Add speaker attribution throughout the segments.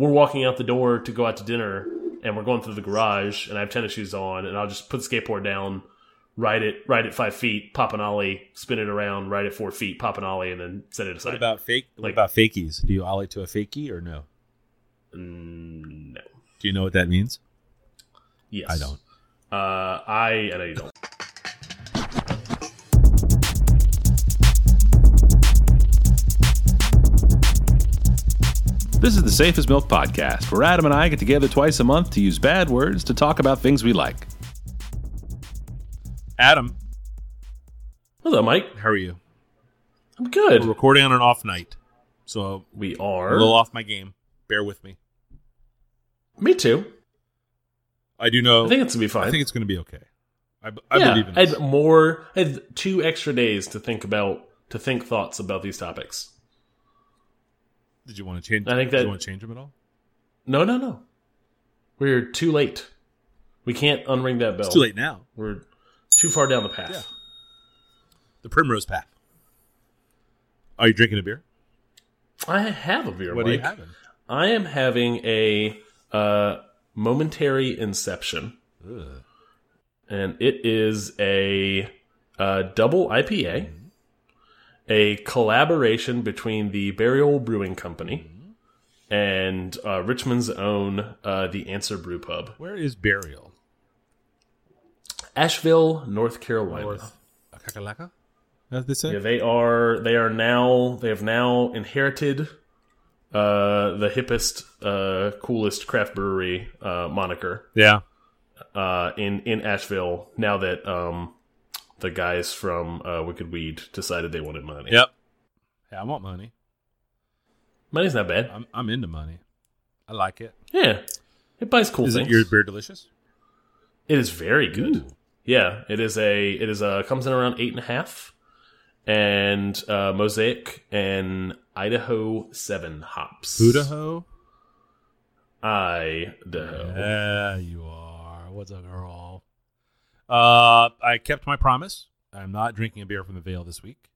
Speaker 1: we're walking out the door to go out to dinner, and we're going through the garage, and I have tennis shoes on, and I'll just put the skateboard down, ride it, ride it five feet, pop an ollie, spin it around, ride it four feet, pop an ollie, and then set it aside.
Speaker 2: What about fake? What
Speaker 1: Like-
Speaker 2: about fakies? Do you ollie to a fakie or no?
Speaker 1: Mm, no.
Speaker 2: Do you know what that means?
Speaker 1: Yes.
Speaker 2: I don't.
Speaker 1: Uh, I I don't.
Speaker 3: This is the Safe as Milk Podcast, where Adam and I get together twice a month to use bad words to talk about things we like.
Speaker 2: Adam,
Speaker 1: What's up, Mike?
Speaker 2: how are you?
Speaker 1: I'm
Speaker 2: We're
Speaker 1: good.
Speaker 2: recording on an off night, so
Speaker 1: We are.
Speaker 2: a little off my game. Bear with me.
Speaker 1: Me too.
Speaker 2: I do know.
Speaker 1: I think it's gonna be fine.
Speaker 2: I think it's going to be okay. I, b- I
Speaker 1: yeah,
Speaker 2: believe in
Speaker 1: I had more. I had two extra days to think about to think thoughts about these topics.
Speaker 2: Did you want to change?
Speaker 1: I think
Speaker 2: did
Speaker 1: that-
Speaker 2: you want to change them at all?
Speaker 1: No, no, no. We're too late. We can't unring that bell.
Speaker 2: It's too late now.
Speaker 1: We're too far down the path.
Speaker 2: Yeah. The primrose path. Are you drinking a beer?
Speaker 1: I have a beer.
Speaker 2: What are you having?
Speaker 1: I am having a uh, momentary inception,
Speaker 2: Ugh.
Speaker 1: and it is a, uh double IPA, a collaboration between the Burial Brewing Company and uh, Richmond's own uh, the Answer Brew Pub,
Speaker 2: Where is burial?
Speaker 1: Asheville, North Carolina.
Speaker 2: North. Kakalaka? As they say.
Speaker 1: Yeah, they are. They are now. They have now inherited uh, the hippest, uh, coolest craft brewery uh, moniker
Speaker 2: Yeah.
Speaker 1: uh, in in Asheville. Now that um, the guys from uh, Wicked Weed decided they wanted money.
Speaker 2: Yep. Yeah, I want money.
Speaker 1: money's not bad.
Speaker 2: I'm I'm into money. I like it.
Speaker 1: Yeah, it buys cool
Speaker 2: Is
Speaker 1: things.
Speaker 2: it your beer delicious?
Speaker 1: It is very good.
Speaker 2: Ooh.
Speaker 1: Yeah, it is a. It is a comes in around eight and a half, and uh, Mosaic and Idaho seven hops.
Speaker 2: Idaho.
Speaker 1: Idaho.
Speaker 2: Yeah, you are. What's a girl? Uh, I kept my promise. I'm not drinking a beer from the Veil this week.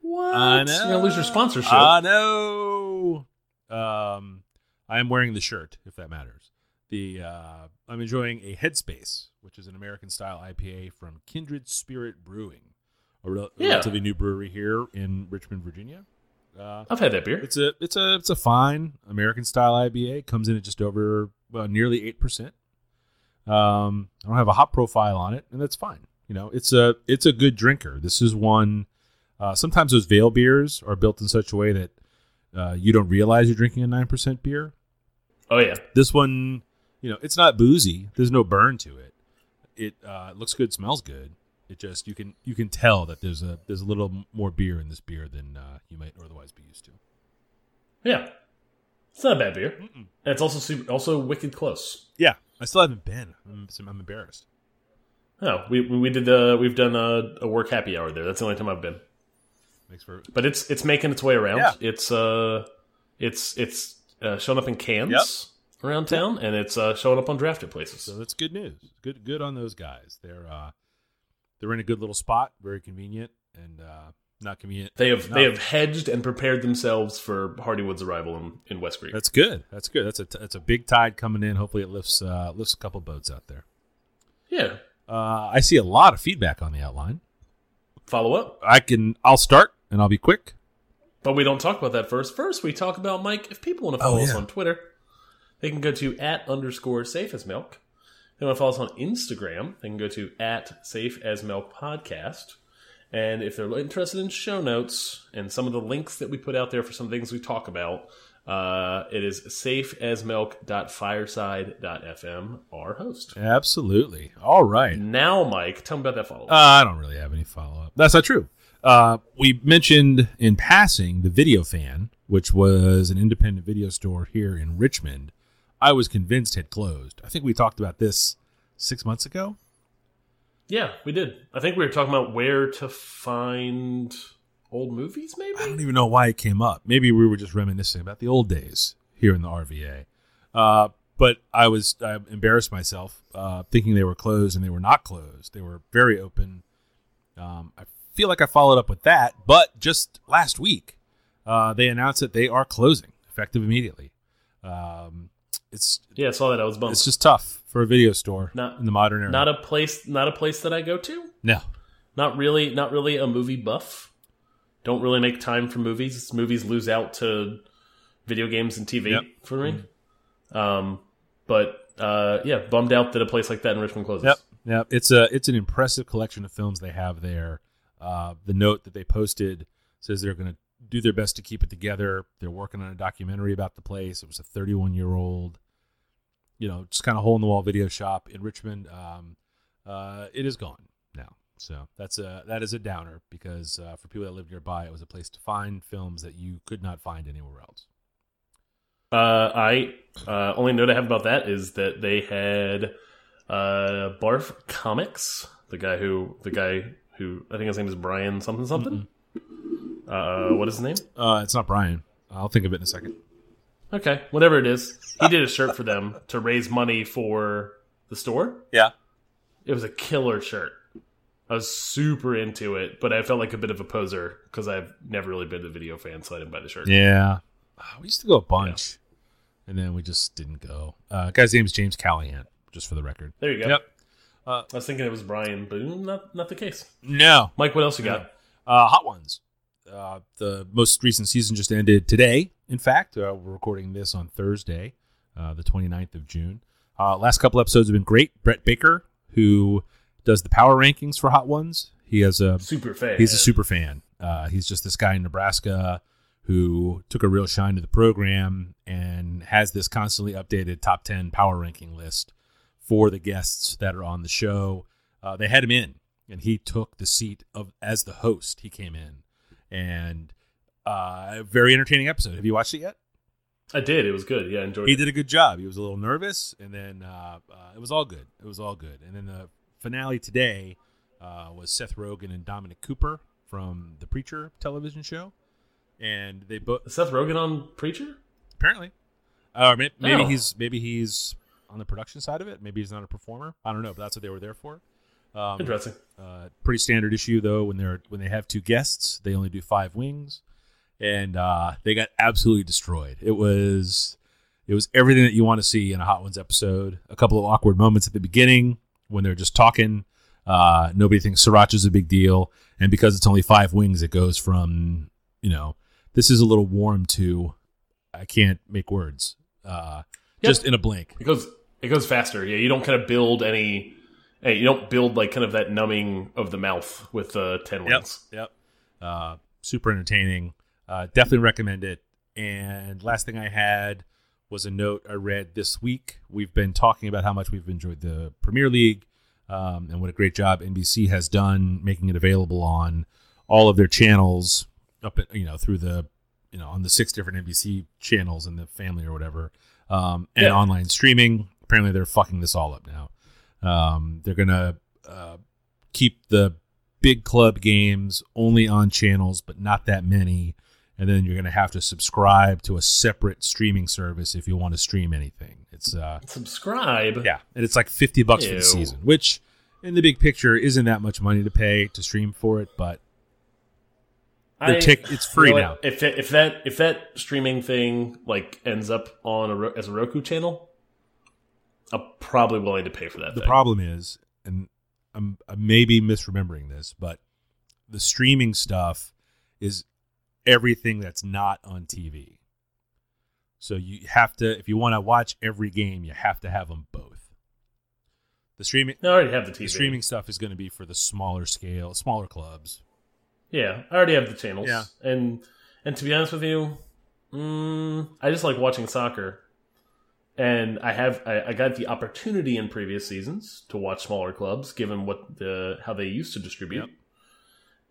Speaker 1: What?
Speaker 2: I
Speaker 1: You're gonna lose your sponsorship.
Speaker 2: I know. Um, I am wearing the shirt, if that matters. The uh, I'm enjoying a Headspace, which is an American style IPA from Kindred Spirit Brewing, a rel-
Speaker 1: Yeah.
Speaker 2: relatively new brewery here in Richmond, Virginia. Uh,
Speaker 1: I've had that beer.
Speaker 2: it's a it's a it's a fine American style IPA. Comes in at just over well, nearly eight percent. Um, I don't have a hop profile on it, and that's fine. You know, it's a it's a good drinker. This is one. Uh, sometimes those Veil beers are built in such a way that uh, you don't realize you're drinking a nine percent beer.
Speaker 1: Oh yeah.
Speaker 2: This one, you know, it's not boozy. There's no burn to it. It uh, looks good, smells good. It just you can you can tell that there's a there's a little more beer in this beer than uh, you might otherwise be used to.
Speaker 1: Yeah. It's not a bad beer. And it's also super, also wicked close.
Speaker 2: Yeah, I still haven't been. I'm, I'm embarrassed.
Speaker 1: Oh, we we we did the we've done a, a work happy hour there. That's the only time I've been.
Speaker 2: Makes for
Speaker 1: But it's it's making its way around.
Speaker 2: Yeah.
Speaker 1: It's uh it's it's uh, showing up in cans
Speaker 2: Yep.
Speaker 1: around town and it's uh, showing up on drafted places.
Speaker 2: so that's good news. Good good on those guys. They're uh they're in a good little spot, very convenient and uh not convenient.
Speaker 1: They have they have hedged and prepared themselves for Hardywood's arrival in, in West Creek.
Speaker 2: That's good. That's good. That's a that's a big tide coming in. Hopefully it lifts uh lifts a couple boats out there.
Speaker 1: yeah.
Speaker 2: Uh I see a lot of feedback on the outline.
Speaker 1: Follow up.
Speaker 2: I can I'll start and I'll be quick.
Speaker 1: But we don't talk about that first. First, we talk about Mike. If people want to
Speaker 2: Oh,
Speaker 1: follow us on Twitter, they can go to at underscore safe as milk. If they want to follow us on Instagram, they can go to at safe as milk podcast. And if they're interested in show notes and some of the links that we put out there for some things we talk about, uh, it is safeasmilk.fireside.fm, our host.
Speaker 2: Absolutely. All right.
Speaker 1: Now, Mike, tell me about that follow up.
Speaker 2: Uh, I don't really have any follow up. That's not true. Uh, we mentioned in passing the Video Fan, which was an independent video store here in Richmond. I was convinced had closed. I think we talked about this six months ago.
Speaker 1: Yeah, we did. I think we were talking about where to find old movies, maybe?
Speaker 2: I don't even know why it came up. Maybe we were just reminiscing about the old days here in the RVA. Uh, but I was I embarrassed myself uh, thinking they were closed, and they were not closed. They were very open. Um, I feel like I followed up with that, but just last week uh, they announced that they are closing effective immediately. Um, it's
Speaker 1: Yeah, I saw that. I was bummed.
Speaker 2: it's just tough for a video store
Speaker 1: Not-
Speaker 2: in the modern era.
Speaker 1: not a place. Not a place that I go to.
Speaker 2: no.
Speaker 1: Not really. Not really a movie buff. Don't really make time for movies. Movies lose out to video games and TV
Speaker 2: Yep.
Speaker 1: for me. Um, but uh, yeah, bummed out that a place like that in Richmond closes.
Speaker 2: Yep. Yep. It's a it's an impressive collection of films they have there. Uh, the note that they posted says they're going to do their best to keep it together. They're working on a documentary about the place. It was a 31 year old, you know, just kind of hole in the wall video shop in Richmond. Um, uh, it is gone now, so that's a that is a downer because uh, for people that live nearby, it was a place to find films that you could not find anywhere else.
Speaker 1: Uh, I uh, only note I have about that is that they had uh, Barf Comics, the guy who the guy who I think his name is Brian something something. Uh, what is his name?
Speaker 2: Uh, it's not Brian. I'll think of it in a second.
Speaker 1: Okay, whatever it is, he did a shirt for them to raise money for the store.
Speaker 2: Yeah.
Speaker 1: It was a killer shirt. I was super into it, but I felt like a bit of a poser because I've never really been a video fan, so I didn't buy the shirt.
Speaker 2: Yeah, Uh, we used to go a bunch, and then we just didn't go. Uh, guy's name is James Callahan, just for the record.
Speaker 1: There you go.
Speaker 2: Yep.
Speaker 1: I was thinking it was Brian, but not not the case.
Speaker 2: No,
Speaker 1: Mike, what else you got?
Speaker 2: uh, Hot Ones. Uh, the most recent season just ended today. In fact, uh, we're recording this on Thursday, uh, the 29th of June. Uh, last couple episodes have been great. Brett Baker, who does the power rankings for Hot Ones, he has a
Speaker 1: Super fan.
Speaker 2: He's a super fan. Uh, he's just this guy in Nebraska who took a real shine to the program and has this constantly updated top 10 power ranking list for the guests that are on the show. Uh, they had him in, and he took the seat of as the host. He came in, and uh, very entertaining episode. Have you watched it yet?
Speaker 1: I did. It was good. Yeah, I enjoyed it.
Speaker 2: He
Speaker 1: it.
Speaker 2: did a good job. He was a little nervous, and then uh, uh, it was all good. It was all good. And then the finale today uh, was Seth Rogen and Dominic Cooper from the Preacher television show, and they both
Speaker 1: Seth Rogen on Preacher?
Speaker 2: apparently, or maybe, maybe
Speaker 1: Oh.
Speaker 2: he's maybe he's on the production side of it. Maybe he's not a performer. I don't know, but that's what they were there for. Um,
Speaker 1: Interesting.
Speaker 2: uh, pretty standard issue though. When they're when they have two guests, they only do five wings, and uh, they got absolutely destroyed. It was it was everything that you want to see in a Hot Ones episode. A couple of awkward moments at the beginning when they're just talking. Uh, nobody thinks sriracha's a big deal, and because it's only five wings, it goes from you know this is a little warm to I can't make words. Uh,
Speaker 1: Yep.
Speaker 2: Just in a blink.
Speaker 1: It goes it goes faster. Yeah, you don't kind of build any. Hey, you don't build like kind of that numbing of the mouth with uh, ten wings.
Speaker 2: Yep. Uh, super entertaining. Uh, definitely recommend it. And last thing I had was a note I read this week. We've been talking about how much we've enjoyed the Premier League um, and what a great job NBC has done making it available on all of their channels up at, you know through the you know on the six different NBC channels in the family or whatever um, and
Speaker 1: Yeah.
Speaker 2: online streaming. Apparently, they're fucking this all up now. Um, they're gonna uh, keep the big club games only on channels, but not that many. And then you're going to have to subscribe to a separate streaming service if you want to stream anything. It's uh,
Speaker 1: Subscribe.
Speaker 2: yeah, and it's like fifty bucks for the season, which in the big picture isn't that much money to pay to stream for it, but
Speaker 1: I-
Speaker 2: tick- it's free
Speaker 1: you know
Speaker 2: now.
Speaker 1: If if that if that streaming thing like ends up on a as a Roku channel, I'm probably willing to pay for that.
Speaker 2: the
Speaker 1: thing.
Speaker 2: problem is, and I'm I may be misremembering this, but the streaming stuff is everything that's not on TV. So you have to, if you want to watch every game, you have to have them both. The streaming,
Speaker 1: I already have the TV.
Speaker 2: the streaming stuff is going to be for the smaller scale, smaller clubs.
Speaker 1: Yeah, I already have the channels.
Speaker 2: Yeah.
Speaker 1: and and to be honest with you, mm, I just like watching soccer, and I have I, I got the opportunity in previous seasons to watch smaller clubs, given what the how they used to distribute,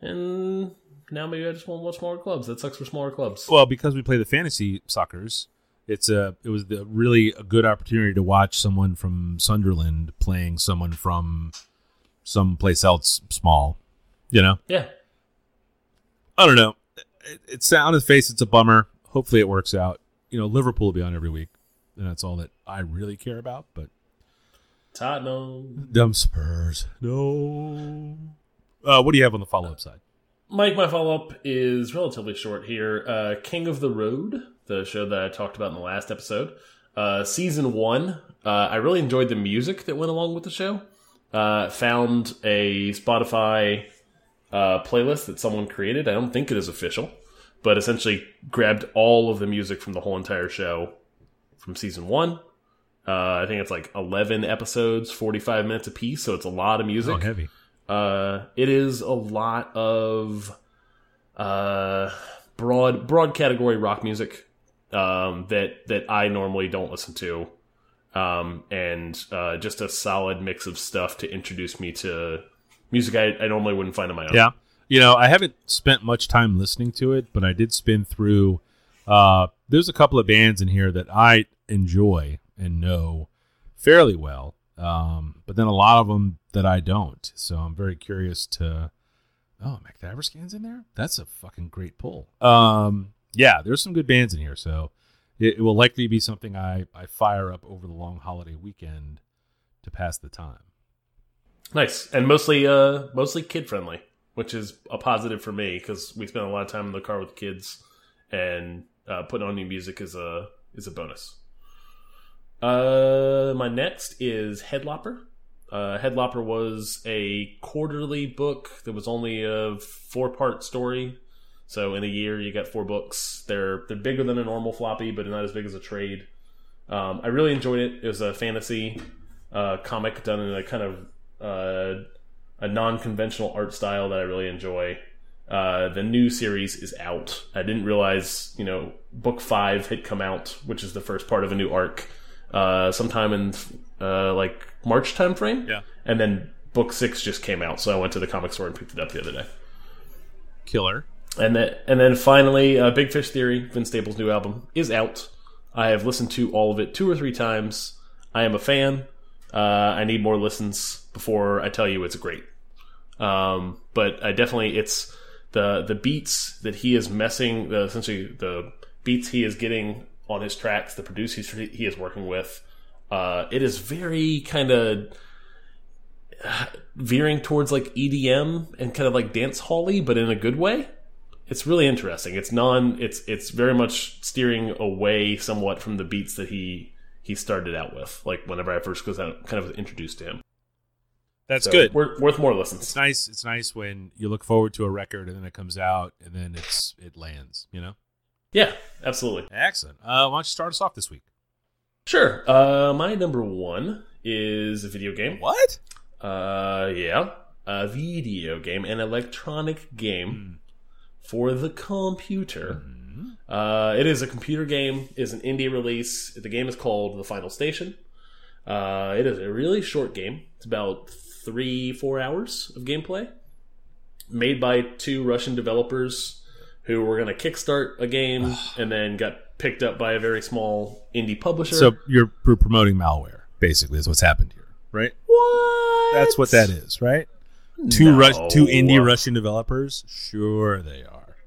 Speaker 1: and now maybe I just want to watch smaller clubs. That sucks for smaller clubs.
Speaker 2: Well, because we play the fantasy suckers, it's a it was the really a good opportunity to watch someone from Sunderland playing someone from someplace else small. You know,
Speaker 1: yeah,
Speaker 2: I don't know. It, it's on his face. It's a bummer. Hopefully, it works out. You know, Liverpool will be on every week, and that's all that I really care about. But
Speaker 1: Tottenham.
Speaker 2: dumb Spurs, no. Uh, what do you have on the follow up side?
Speaker 1: Mike, my follow up is relatively short here. Uh, King of the Road, the show that I talked about in the last episode, uh, season one. Uh, I really enjoyed the music that went along with the show. Uh, found a Spotify uh, playlist that someone created. I don't think it is official, but essentially grabbed all of the music from the whole entire show from season one. Uh, I think it's like 11 episodes, 45 minutes a piece, so it's a lot of music.
Speaker 2: Oh, heavy.
Speaker 1: Uh, it is a lot of uh, broad broad category rock music um, that that I normally don't listen to, um, and uh, just a solid mix of stuff to introduce me to music I, I normally wouldn't find on my own.
Speaker 2: Yeah. You know, I haven't spent much time listening to it, but I did spin through. Uh, there's a couple of bands in here that I enjoy and know fairly well, um, but then a lot of them that I don't. So I'm very curious to. Oh, McTaverscan's in there. That's a fucking great pull. Um, yeah, there's some good bands in here, so it, it will likely be something I I fire up over the long holiday weekend to pass the time.
Speaker 1: Nice and mostly uh mostly kid friendly, which is a positive for me because we spend a lot of time in the car with kids, and uh, putting on new music is a is a bonus. Uh, my next is Headlopper. Uh, Headlopper was a quarterly book that was only a four part story. So in a year, you get four books. They're they're bigger than a normal floppy, but not as big as a trade. Um, I really enjoyed it. It was a fantasy uh, comic done in a kind of uh, a non conventional art style that I really enjoy. Uh, the new series is out. I didn't realize, you know, book five had come out, which is the first part of a new arc, uh, sometime in uh, like March timeframe.
Speaker 2: Yeah.
Speaker 1: And then book six just came out, so I went to the comic store and picked it up the other day.
Speaker 2: Killer.
Speaker 1: And then, and then finally, uh, Big Fish Theory, Vince Staples' new album, is out. I have listened to all of it two or three times. I am a fan. Uh, I need more listens before I tell you it's great. Um, but I definitely it's the the beats that he is messing the essentially the beats he is getting on his tracks, the producers he is working with. Uh, it is very kind of veering towards like EDM and kind of like dance hally, but in a good way. It's really interesting. It's non. It's it's very much steering away somewhat from the beats that he he started out with. Like whenever I first was kind of introduced to him.
Speaker 2: That's
Speaker 1: So,
Speaker 2: good.
Speaker 1: Worth, worth more listens.
Speaker 2: It's nice. It's nice when you look forward to a record and then it comes out and then it's it lands. You know.
Speaker 1: Yeah, absolutely.
Speaker 2: Excellent. Uh, why don't you start us off this week?
Speaker 1: Sure. Uh, my number one is a video game.
Speaker 2: What?
Speaker 1: Uh, yeah, a video game, an electronic game for the computer. Uh, it is a computer game. Is an indie release. The game is called The Final Station. Uh, it is a really short game. It's about three, four hours of gameplay. Made by two Russian developers who were going to kickstart a game and then got picked up by a very small indie publisher.
Speaker 2: So you're pr- promoting malware, basically, is what's happened here, right?
Speaker 1: what?
Speaker 2: That's what that is, right? Two
Speaker 1: No.
Speaker 2: Rus- two indie Russian developers. Sure, they are.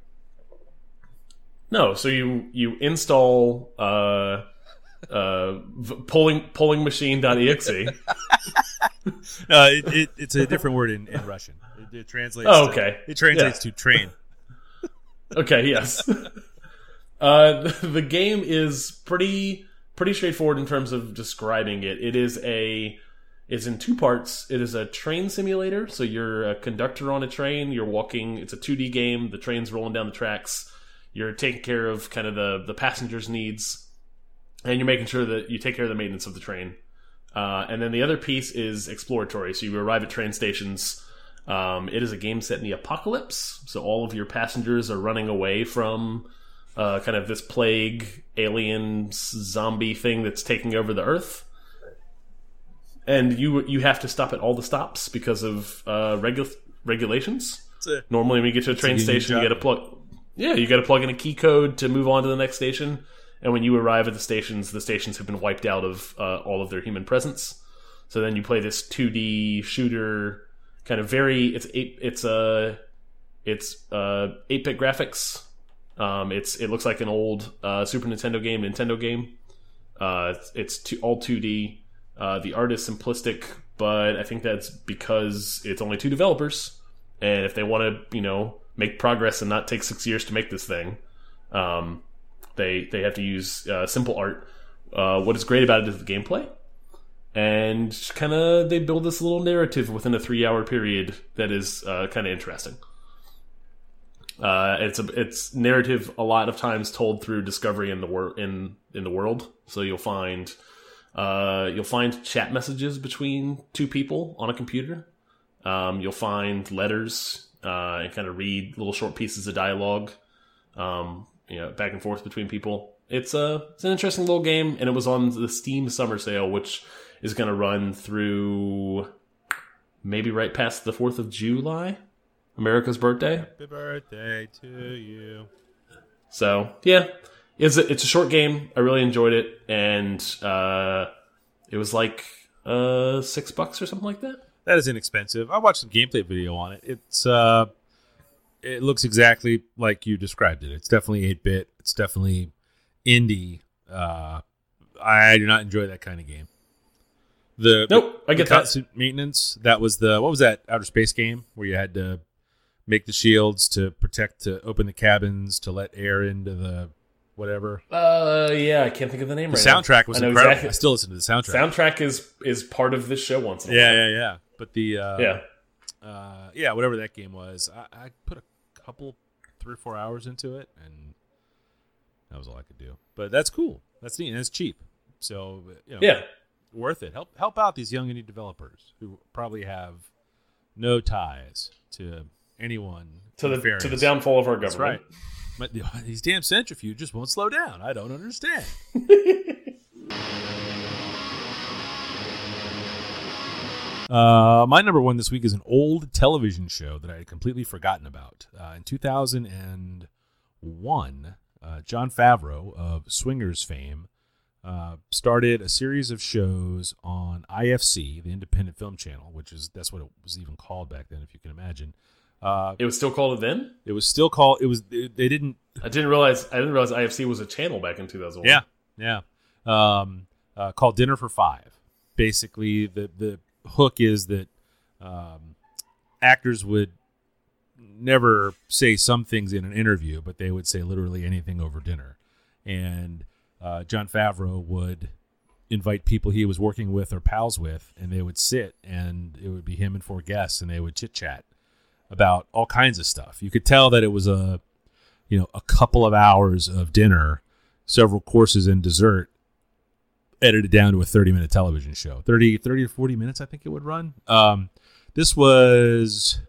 Speaker 1: No, so you you install uh uh polling polling machine.exe.
Speaker 2: No, it, it, it's a different word in, in Russian. It, it translates.
Speaker 1: Oh,
Speaker 2: to-
Speaker 1: okay.
Speaker 2: it translates to train.
Speaker 1: okay, yes. uh the, the game is pretty pretty straightforward in terms of describing it. It is a it's in two parts. It is a train simulator, so you're a conductor on a train, you're walking, it's a 2D game, the train's rolling down the tracks. You're taking care of kind of the the passengers' needs and you're making sure that you take care of the maintenance of the train. Uh, and then the other piece is exploratory. So you arrive at train stations. Um, it is a game set in the apocalypse. So all of your passengers are running away from uh, kind of this plague, alien, zombie thing that's taking over the earth. And you you have to stop at all the stops because of uh, regu- regulations.
Speaker 2: a-
Speaker 1: Normally, when you get to a train
Speaker 2: union
Speaker 1: station, you
Speaker 2: job.
Speaker 1: got to plug. Yeah, you got to plug in a key code to move on to the next station. And when you arrive at the stations, the stations have been wiped out of uh, all of their human presence. So then you play this 2D shooter, kind of very. It's eight. It's a. it's uh eight bit graphics. Um, it's it looks like an old uh, Super Nintendo game, Nintendo game. Uh, it's, it's two, all 2D. Uh, the art is simplistic, but I think that's because it's only two developers, and if they want to, you know, make progress and not take six years to make this thing. Um, they they have to use uh, simple art. Uh, what is great about it is the gameplay, and kind of they build this little narrative within a three hour period that is uh, kind of interesting. Uh, it's a it's narrative a lot of times told through discovery in the in in the world. So you'll find uh, you'll find chat messages between two people on a computer. Um, you'll find letters uh, and kind of read little short pieces of dialogue, um, you know, back and forth between people. It's a it's an interesting little game, and it was on the Steam Summer Sale, which is going to run through maybe right past the Fourth of July, America's birthday.
Speaker 2: Happy birthday to you.
Speaker 1: So yeah, it's a, it's a short game. I really enjoyed it, and uh, it was like uh, six bucks or something like that.
Speaker 2: That is inexpensive. I watched some gameplay video on it. It's uh, it looks exactly like you described it. It's definitely eight bit. It's definitely indie. Uh, I do not enjoy that kind of game. The
Speaker 1: Nope, I get that.
Speaker 2: maintenance. That was the what was that outer space game where you had to make the shields to protect to open the cabins to let air into the whatever.
Speaker 1: Uh, yeah, I can't think of the name
Speaker 2: The
Speaker 1: right now.
Speaker 2: soundtrack was
Speaker 1: I
Speaker 2: incredible.
Speaker 1: exactly-
Speaker 2: I still listen to the soundtrack.
Speaker 1: Soundtrack is is part of this show once in a
Speaker 2: yeah,
Speaker 1: while.
Speaker 2: yeah, yeah. But the uh,
Speaker 1: yeah.
Speaker 2: Uh, yeah, whatever that game was, I, I put a couple, three or four hours into it, and that was all I could do. But that's cool. That's neat, and it's cheap, so you know,
Speaker 1: Yeah.
Speaker 2: worth it. Help help out these young indie developers who probably have no ties to anyone
Speaker 1: To the
Speaker 2: nefarious.
Speaker 1: to the downfall of our
Speaker 2: That's
Speaker 1: government.
Speaker 2: right. But these damn centrifuges won't slow down. I don't understand. Uh, my number one this week is an old television show that I had completely forgotten about. Uh, in 2001, uh, Jon Favreau of Swingers fame uh, started a series of shows on IFC, the Independent Film Channel, which is that's what it was even called back then, if you can imagine. Uh,
Speaker 1: It was still called it then.
Speaker 2: it was still called. It was they, they didn't
Speaker 1: I didn't realize I didn't realize IFC was a channel back in 2001.
Speaker 2: Yeah, yeah. Um, uh, called Dinner for Five. Basically, the the hook is that um, actors would never say some things in an interview, but they would say literally anything over dinner. And uh, Jon Favreau would invite people he was working with or pals with, and they would sit, and it would be him and four guests, and they would chit chat about all kinds of stuff. You could tell that it was a you know a couple of hours of dinner several courses and dessert edited down to a 30 minute television show. 30 30 to 40 minutes i think it would run. Um, this was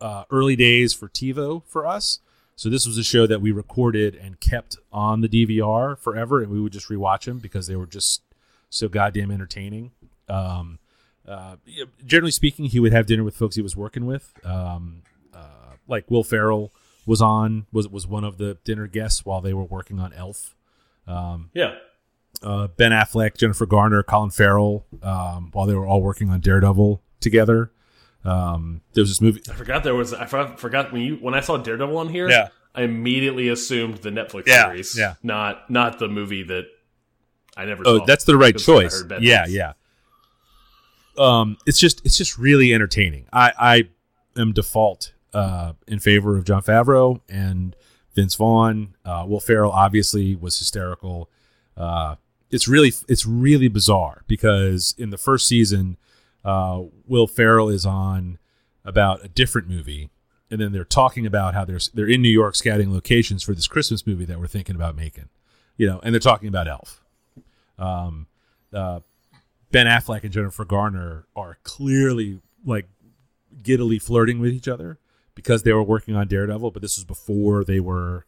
Speaker 2: uh, early days for tivo for us. So this was a show that we recorded and kept on the dvr forever and we would just rewatch them because they were just so goddamn entertaining. Um, uh, generally speaking he would have dinner with folks he was working with. Um, uh, like will ferrell was on was was one of the dinner guests while they were working on elf. Um,
Speaker 1: Yeah.
Speaker 2: Uh, Ben Affleck, Jennifer Garner, Colin Farrell, um, while they were all working on Daredevil together. Um, there was this movie.
Speaker 1: I forgot there was. I forgot, when you when I saw Daredevil on here.
Speaker 2: Yeah.
Speaker 1: I immediately assumed the Netflix
Speaker 2: Yeah,
Speaker 1: series.
Speaker 2: yeah.
Speaker 1: Not not the movie that I never.
Speaker 2: Oh, that's the right choice. Yeah, yeah. Um, it's just it's just really entertaining. I I am default uh, in favor of Jon Favreau and Vince Vaughn. Uh, Will Ferrell obviously was hysterical. Uh, it's really it's really bizarre because in the first season, uh, Will Ferrell is on about a different movie, and then they're talking about how they're they're in New York scouting locations for this Christmas movie that we're thinking about making, you know, and they're talking about Elf. Um, uh, Ben Affleck and Jennifer Garner are clearly like giddily flirting with each other because they were working on Daredevil, but this was before they were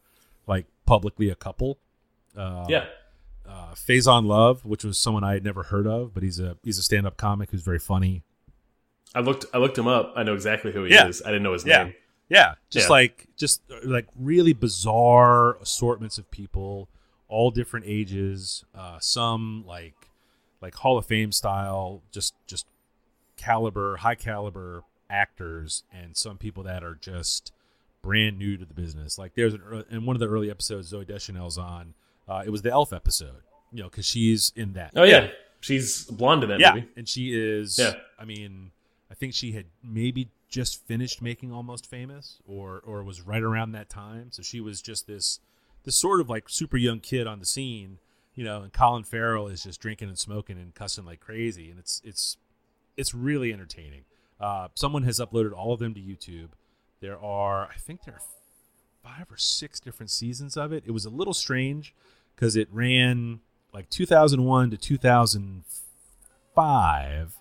Speaker 2: like publicly a couple. Uh,
Speaker 1: Yeah.
Speaker 2: Faison Love, which was someone I had never heard of, but he's a he's a stand up comic who's very funny.
Speaker 1: I looked. I looked him up. I know exactly who he
Speaker 2: Yeah.
Speaker 1: is. I didn't know his
Speaker 2: Yeah.
Speaker 1: name.
Speaker 2: Yeah, just
Speaker 1: Yeah.
Speaker 2: like just uh, like really bizarre assortments of people, all different ages. Uh, some like like Hall of Fame style, just just caliber, high caliber actors, and some people that are just brand new to the business. Like there's an ear- in one of the early episodes Zooey Deschanel's on. Uh, it was the Elf episode, you know, because she's in that.
Speaker 1: Oh yeah, she's blonde in that
Speaker 2: yeah,
Speaker 1: movie.
Speaker 2: and she is.
Speaker 1: Yeah.
Speaker 2: I mean, I think she had maybe just finished making Almost Famous, or or was right around that time. So she was just this this sort of like super young kid on the scene, you know. And Colin Farrell is just drinking and smoking and cussing like crazy, and it's it's it's really entertaining. Uh, someone has uploaded all of them to YouTube. There are, I think, there are five or six different seasons of it. It was a little strange because it ran like 2001 to 2005,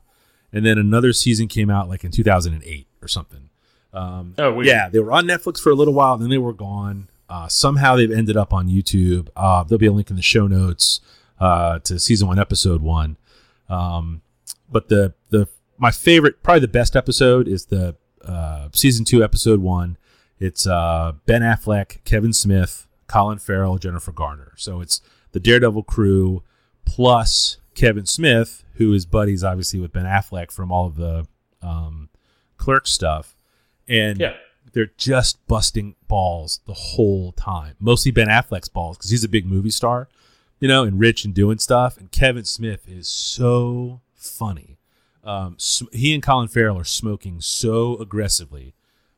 Speaker 2: and then another season came out like in 2008 or something. Um,
Speaker 1: Oh, weird.
Speaker 2: yeah, they were on Netflix for a little while, then they were gone. Uh, somehow they've ended up on YouTube. Uh, there'll be a link in the show notes uh, to season one, episode one. Um, but the the my favorite, probably the best episode is the uh, season two, episode one. It's uh, Ben Affleck, Kevin Smith, Colin Farrell, Jennifer Garner. So it's the Daredevil crew plus Kevin Smith, who is buddies obviously with Ben Affleck from all of the um, clerk stuff, and
Speaker 1: Yeah.
Speaker 2: they're just busting balls the whole time. Mostly Ben Affleck's balls because he's a big movie star, you know, and rich and doing stuff. And Kevin Smith is so funny. Um, sm- he and Colin Farrell are smoking so aggressively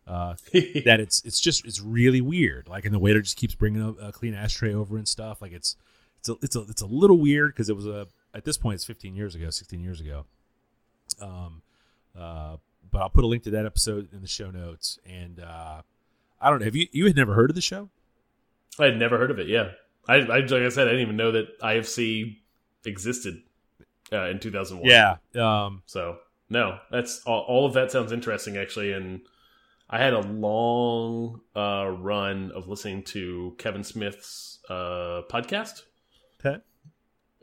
Speaker 2: uh, that it's it's just it's really weird. Like, and the waiter just keeps bringing a, a clean ashtray over and stuff. Like, it's it's a it's a it's a little weird because it was a at this point it's 15 years ago, 16 years ago. Um, uh, but I'll put a link to that episode in the show notes. And uh, I don't know. Have you you had never heard of the show?
Speaker 1: I had never heard of it. Yeah, I, I like I said, I didn't even know that IFC existed uh, in 2001.
Speaker 2: Yeah. Um,
Speaker 1: So no, that's all, all of that sounds interesting actually, and I had a long uh, run of listening to Kevin Smith's uh, podcast
Speaker 2: okay.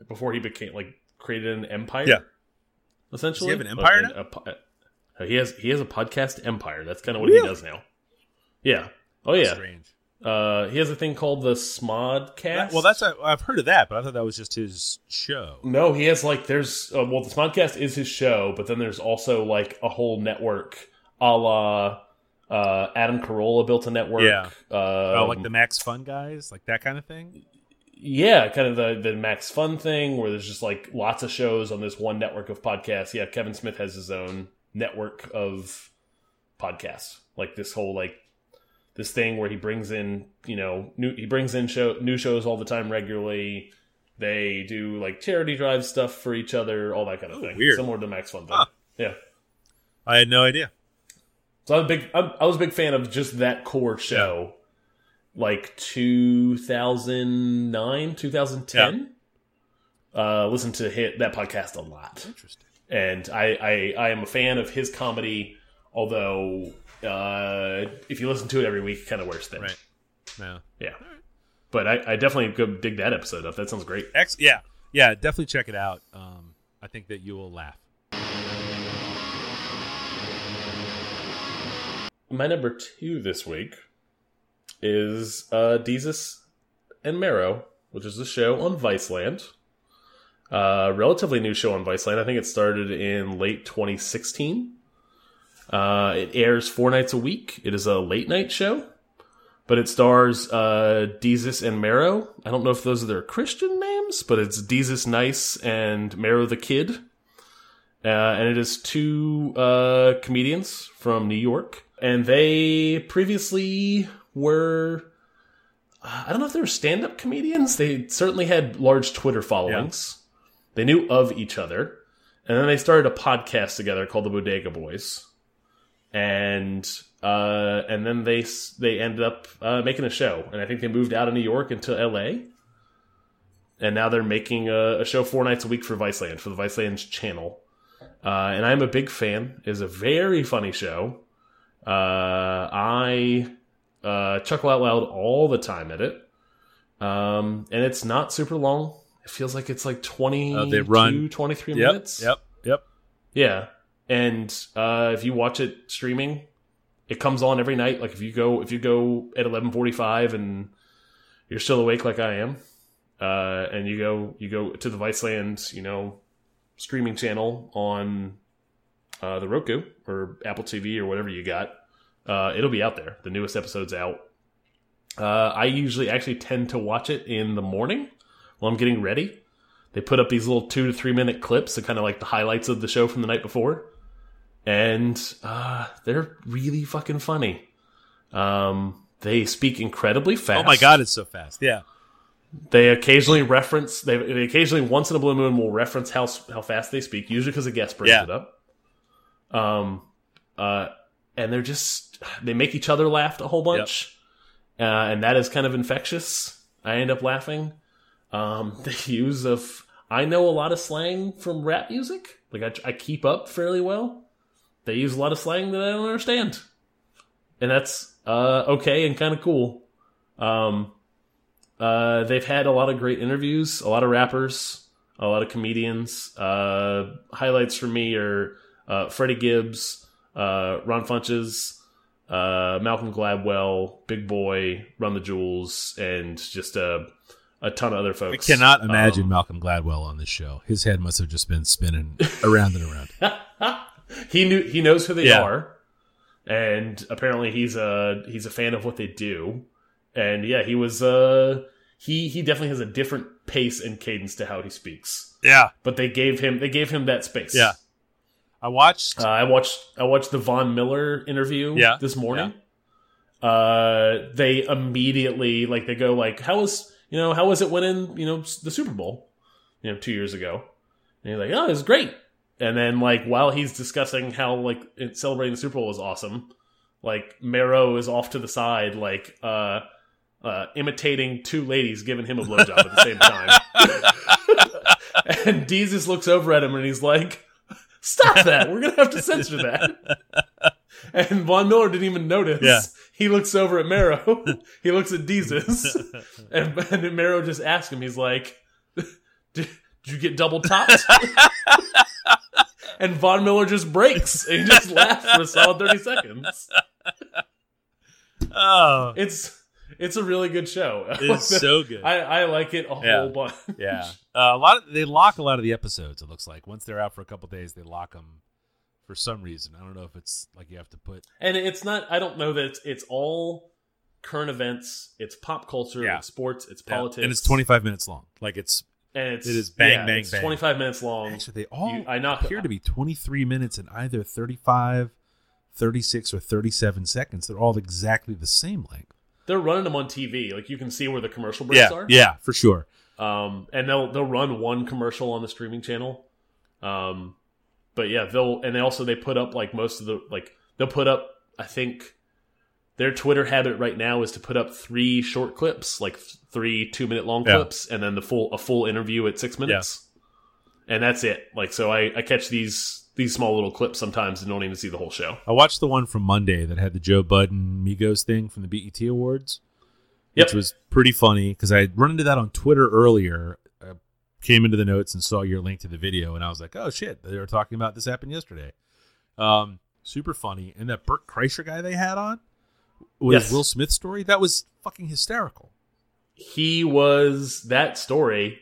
Speaker 1: before he became like created an empire.
Speaker 2: Yeah.
Speaker 1: essentially.
Speaker 2: Does he have an empire
Speaker 1: Uh,
Speaker 2: now?
Speaker 1: a po- uh, he has he has a podcast empire. That's kind of what
Speaker 2: Really?
Speaker 1: he does now. Yeah. Oh yeah.
Speaker 2: Strange.
Speaker 1: Uh, he has a thing called the Smodcast.
Speaker 2: Well, that's a, I've heard of that, but I thought that was just his show.
Speaker 1: No, he has like there's uh, well the Smodcast is his show, but then there's also like a whole network a la uh, Adam Carolla built a network.
Speaker 2: Yeah.
Speaker 1: Uh,
Speaker 2: oh, like the Max Fun guys, like that kind of thing.
Speaker 1: Yeah, kind of the the Max Fun thing where there's just like lots of shows on this one network of podcasts. Yeah, Kevin Smith has his own network of podcasts. Like this whole like this thing where he brings in, you know, new he brings in show new shows all the time regularly. They do like charity drive stuff for each other, all that kind of
Speaker 2: Oh,
Speaker 1: thing.
Speaker 2: weird.
Speaker 1: Similar to Max Fun thing.
Speaker 2: Huh.
Speaker 1: Yeah.
Speaker 2: I had no idea.
Speaker 1: So I'm a big I'm, I was a big fan of just that core show. Like 2009, 2010. Uh listen to hit that podcast a lot
Speaker 2: Interesting.
Speaker 1: and I, I I am a fan of his comedy. Although, uh, if you listen to it every week, it kind of wears thin.
Speaker 2: Right. No.
Speaker 1: Yeah, but I, I definitely go dig that episode up. That sounds great.
Speaker 2: Ex- yeah. Yeah. Definitely check it out. Um, I think that you will laugh.
Speaker 1: My number two this week is uh, Desus and Mero, which is a show on Viceland. Uh, relatively new show on Viceland. I think it started in late 2016. Uh, it airs four nights a week. It is a late night show, but it stars uh, Desus and Mero. I don't know if those are their Christian names, but it's Desus Nice and Mero the Kid. Uh, and it is two uh, comedians from New York. And they previously were. I don't know if they were stand up comedians. They certainly had large Twitter followings. They knew of each other. And then they started a podcast together called the Bodega Boys. And uh, and then they they ended up uh, making a show. And I think they moved out of New York into LA. And now they're making a, a show four nights a week for Viceland, for the Viceland channel. Uh, and I'm a big fan. It is a very funny show. Uh, I uh, chuckle out loud all the time at it. Um, and it's not super long. It feels like it's like 20,
Speaker 2: Uh, they run-
Speaker 1: 23
Speaker 2: Yep.
Speaker 1: minutes.
Speaker 2: Yep. Yep.
Speaker 1: Yeah. And uh, if you watch it streaming, it comes on every night. Like if you go if you go at eleven forty five and you're still awake like I am, uh, and you go you go to the Viceland, you know, streaming channel on uh, the Roku or Apple TV or whatever you got, uh, it'll be out there. The newest episode's out. Uh, I usually actually tend to watch it in the morning while I'm getting ready. They put up these little two to three minute clips of kind of like the highlights of the show from the night before. and uh, they're really fucking funny. Um, they speak incredibly fast.
Speaker 2: Oh my god, it's so fast. Yeah.
Speaker 1: They occasionally reference. They, they occasionally once in a blue moon will reference how how fast they speak. Usually because a guest brings
Speaker 2: Yeah.
Speaker 1: it up. Um, uh, and they're just they make each other laugh a whole bunch, uh, and that is kind of infectious. I end up laughing. Um, the use of I know a lot of slang from rap music. Like I, I keep up fairly well. They use a lot of slang that I don't understand, and that's uh, okay and kind of cool. Um, uh, they've had a lot of great interviews, a lot of rappers, a lot of comedians. Uh, highlights for me are uh, Freddie Gibbs, uh, Ron Funches, uh, Malcolm Gladwell, Big Boy, Run the Jewels, and just a a ton of other folks.
Speaker 2: I cannot imagine
Speaker 1: Um,
Speaker 2: Malcolm Gladwell on this show. His head must have just been spinning around and around.
Speaker 1: he knew he knows who they
Speaker 2: Yeah.
Speaker 1: are, and apparently he's a he's a fan of what they do. And yeah, he was uh he he definitely has a different pace and cadence to how he speaks.
Speaker 2: Yeah.
Speaker 1: But they gave him they gave him that space.
Speaker 2: Yeah. I watched
Speaker 1: Uh, I watched I watched the Von Miller interview
Speaker 2: Yeah.
Speaker 1: this morning. Uh, they immediately like they go like, "How was you know how was it winning you know the Super Bowl you know two years ago?" And he's like, "Oh, it was great." And then like while he's discussing how like celebrating the Super Bowl was awesome, like Mero is off to the side like uh, uh, imitating two ladies giving him a blowjob at the same time. and Desus looks over at him and he's like, Stop that. We're going to have to censor that. And Von Miller didn't even notice.
Speaker 2: Yeah.
Speaker 1: He looks over at Mero. he looks at Desus. and, and Mero just asks him, he's like, Did, did you get double topped? and Von Miller just breaks and he just laughs for a solid 30 seconds.
Speaker 2: Oh,
Speaker 1: It's it's a really good show.
Speaker 2: it's so good.
Speaker 1: I, I like it a
Speaker 2: Yeah.
Speaker 1: whole bunch.
Speaker 2: yeah, uh, a lot. Of, they lock a lot of the episodes. It looks like once they're out for a couple days, they lock them for some reason. I don't know if it's like you have to put.
Speaker 1: and it's not i don't know that it's, it's all current events it's pop culture
Speaker 2: Yeah.
Speaker 1: it's sports it's
Speaker 2: Yeah,
Speaker 1: politics
Speaker 2: and it's twenty five minutes long. Like it's
Speaker 1: and it's
Speaker 2: it is bang,
Speaker 1: yeah,
Speaker 2: bang,
Speaker 1: it's
Speaker 2: bang.
Speaker 1: 25 minutes long
Speaker 2: actually they all
Speaker 1: You- I knock-
Speaker 2: appear to be twenty three minutes and either 35, 36, or thirty seven seconds. They're all exactly the same length.
Speaker 1: They're running them on tv like you can see where the commercial breaks
Speaker 2: Yeah,
Speaker 1: are.
Speaker 2: yeah, for sure.
Speaker 1: um and they'll they'll run one commercial on the streaming channel. Um but yeah they'll and they also they put up like most of the like they'll put up i think their twitter habit right now is to put up three short clips like three two minute long
Speaker 2: Yeah.
Speaker 1: clips and then the full a full interview at six minutes. And that's it. Like so i i catch these these small little clips sometimes and don't even see the whole show
Speaker 2: I watched the one from Monday that had the Joe Budden Migos thing from the BET Awards,
Speaker 1: Yep.
Speaker 2: which was pretty funny because I had run into that on Twitter earlier. I came into the notes and saw your link to the video, and I was like, "Oh shit!" They were talking about this happened yesterday. Um, super funny, and that Bert Kreischer guy they had on with
Speaker 1: Yes.
Speaker 2: Will Smith story that was fucking hysterical.
Speaker 1: he was that story